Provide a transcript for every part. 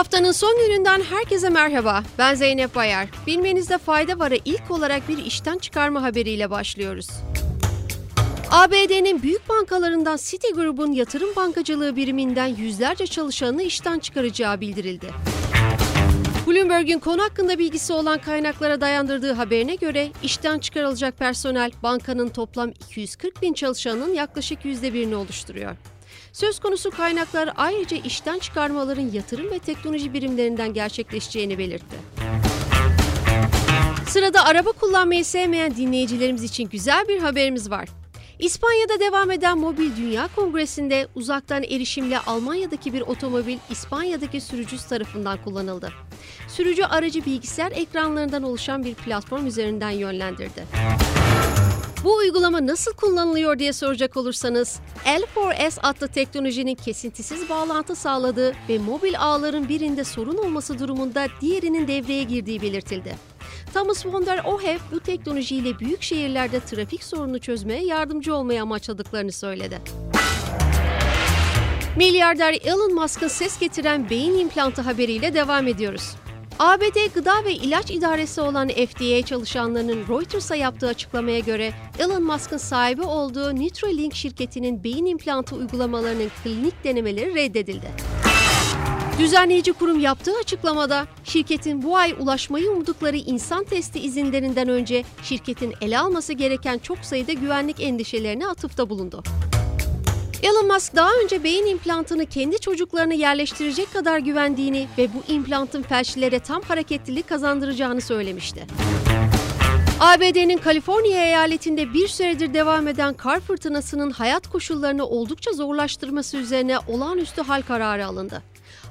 Haftanın son gününden herkese merhaba. Ben Zeynep Bayar. Bilmenizde fayda var'a ilk olarak bir işten çıkarma haberiyle başlıyoruz. ABD'nin büyük bankalarından Citigroup'un yatırım bankacılığı biriminden yüzlerce çalışanını işten çıkaracağı bildirildi. Bloomberg'in konu hakkında bilgisi olan kaynaklara dayandırdığı haberine göre işten çıkarılacak personel bankanın toplam 240 bin çalışanının yaklaşık %1'ini oluşturuyor. Söz konusu kaynaklar ayrıca işten çıkarmaların yatırım ve teknoloji birimlerinden gerçekleşeceğini belirtti. Sırada araba kullanmayı sevmeyen dinleyicilerimiz için güzel bir haberimiz var. İspanya'da devam eden Mobil Dünya Kongresi'nde uzaktan erişimle Almanya'daki bir otomobil İspanya'daki sürücüsü tarafından kullanıldı. Sürücü aracı bilgisayar ekranlarından oluşan bir platform üzerinden yönlendirdi. Bu uygulama nasıl kullanılıyor diye soracak olursanız, L4S adlı teknolojinin kesintisiz bağlantı sağladığı ve mobil ağların birinde sorun olması durumunda diğerinin devreye girdiği belirtildi. Thomas von der Ohev bu teknolojiyle büyük şehirlerde trafik sorunu çözmeye yardımcı olmayı amaçladıklarını söyledi. Milyarder Elon Musk'ın ses getiren beyin implantı haberiyle devam ediyoruz. ABD Gıda ve İlaç İdaresi olan FDA çalışanlarının Reuters'a yaptığı açıklamaya göre Elon Musk'ın sahibi olduğu Neuralink şirketinin beyin implantı uygulamalarının klinik denemeleri reddedildi. Düzenleyici kurum yaptığı açıklamada şirketin bu ay ulaşmayı umdukları insan testi izinlerinden önce şirketin ele alması gereken çok sayıda güvenlik endişelerine atıfta bulundu. Elon Musk daha önce beyin implantını kendi çocuklarına yerleştirecek kadar güvendiğini ve bu implantın felçlilere tam hareketlilik kazandıracağını söylemişti. ABD'nin Kaliforniya eyaletinde bir süredir devam eden kar fırtınasının hayat koşullarını oldukça zorlaştırması üzerine olağanüstü hal kararı alındı.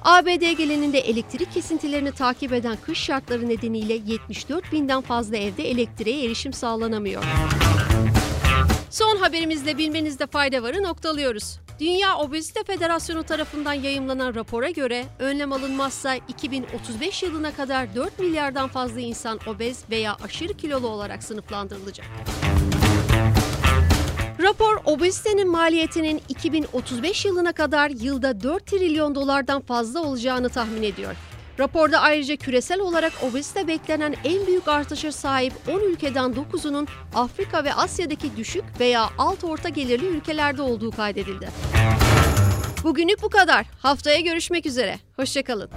ABD geleninde elektrik kesintilerini takip eden kış şartları nedeniyle 74 binden fazla evde elektriğe erişim sağlanamıyor. Son haberimizle bilmenizde fayda varı noktalıyoruz. Dünya Obezite Federasyonu tarafından yayımlanan rapora göre önlem alınmazsa 2035 yılına kadar 4 milyardan fazla insan obez veya aşırı kilolu olarak sınıflandırılacak. Rapor obezitenin maliyetinin 2035 yılına kadar yılda 4 trilyon dolardan fazla olacağını tahmin ediyor. Raporda ayrıca küresel olarak obezite beklenen en büyük artışa sahip 10 ülkeden 9'unun Afrika ve Asya'daki düşük veya alt orta gelirli ülkelerde olduğu kaydedildi. Bugünlük bu kadar. Haftaya görüşmek üzere. Hoşçakalın.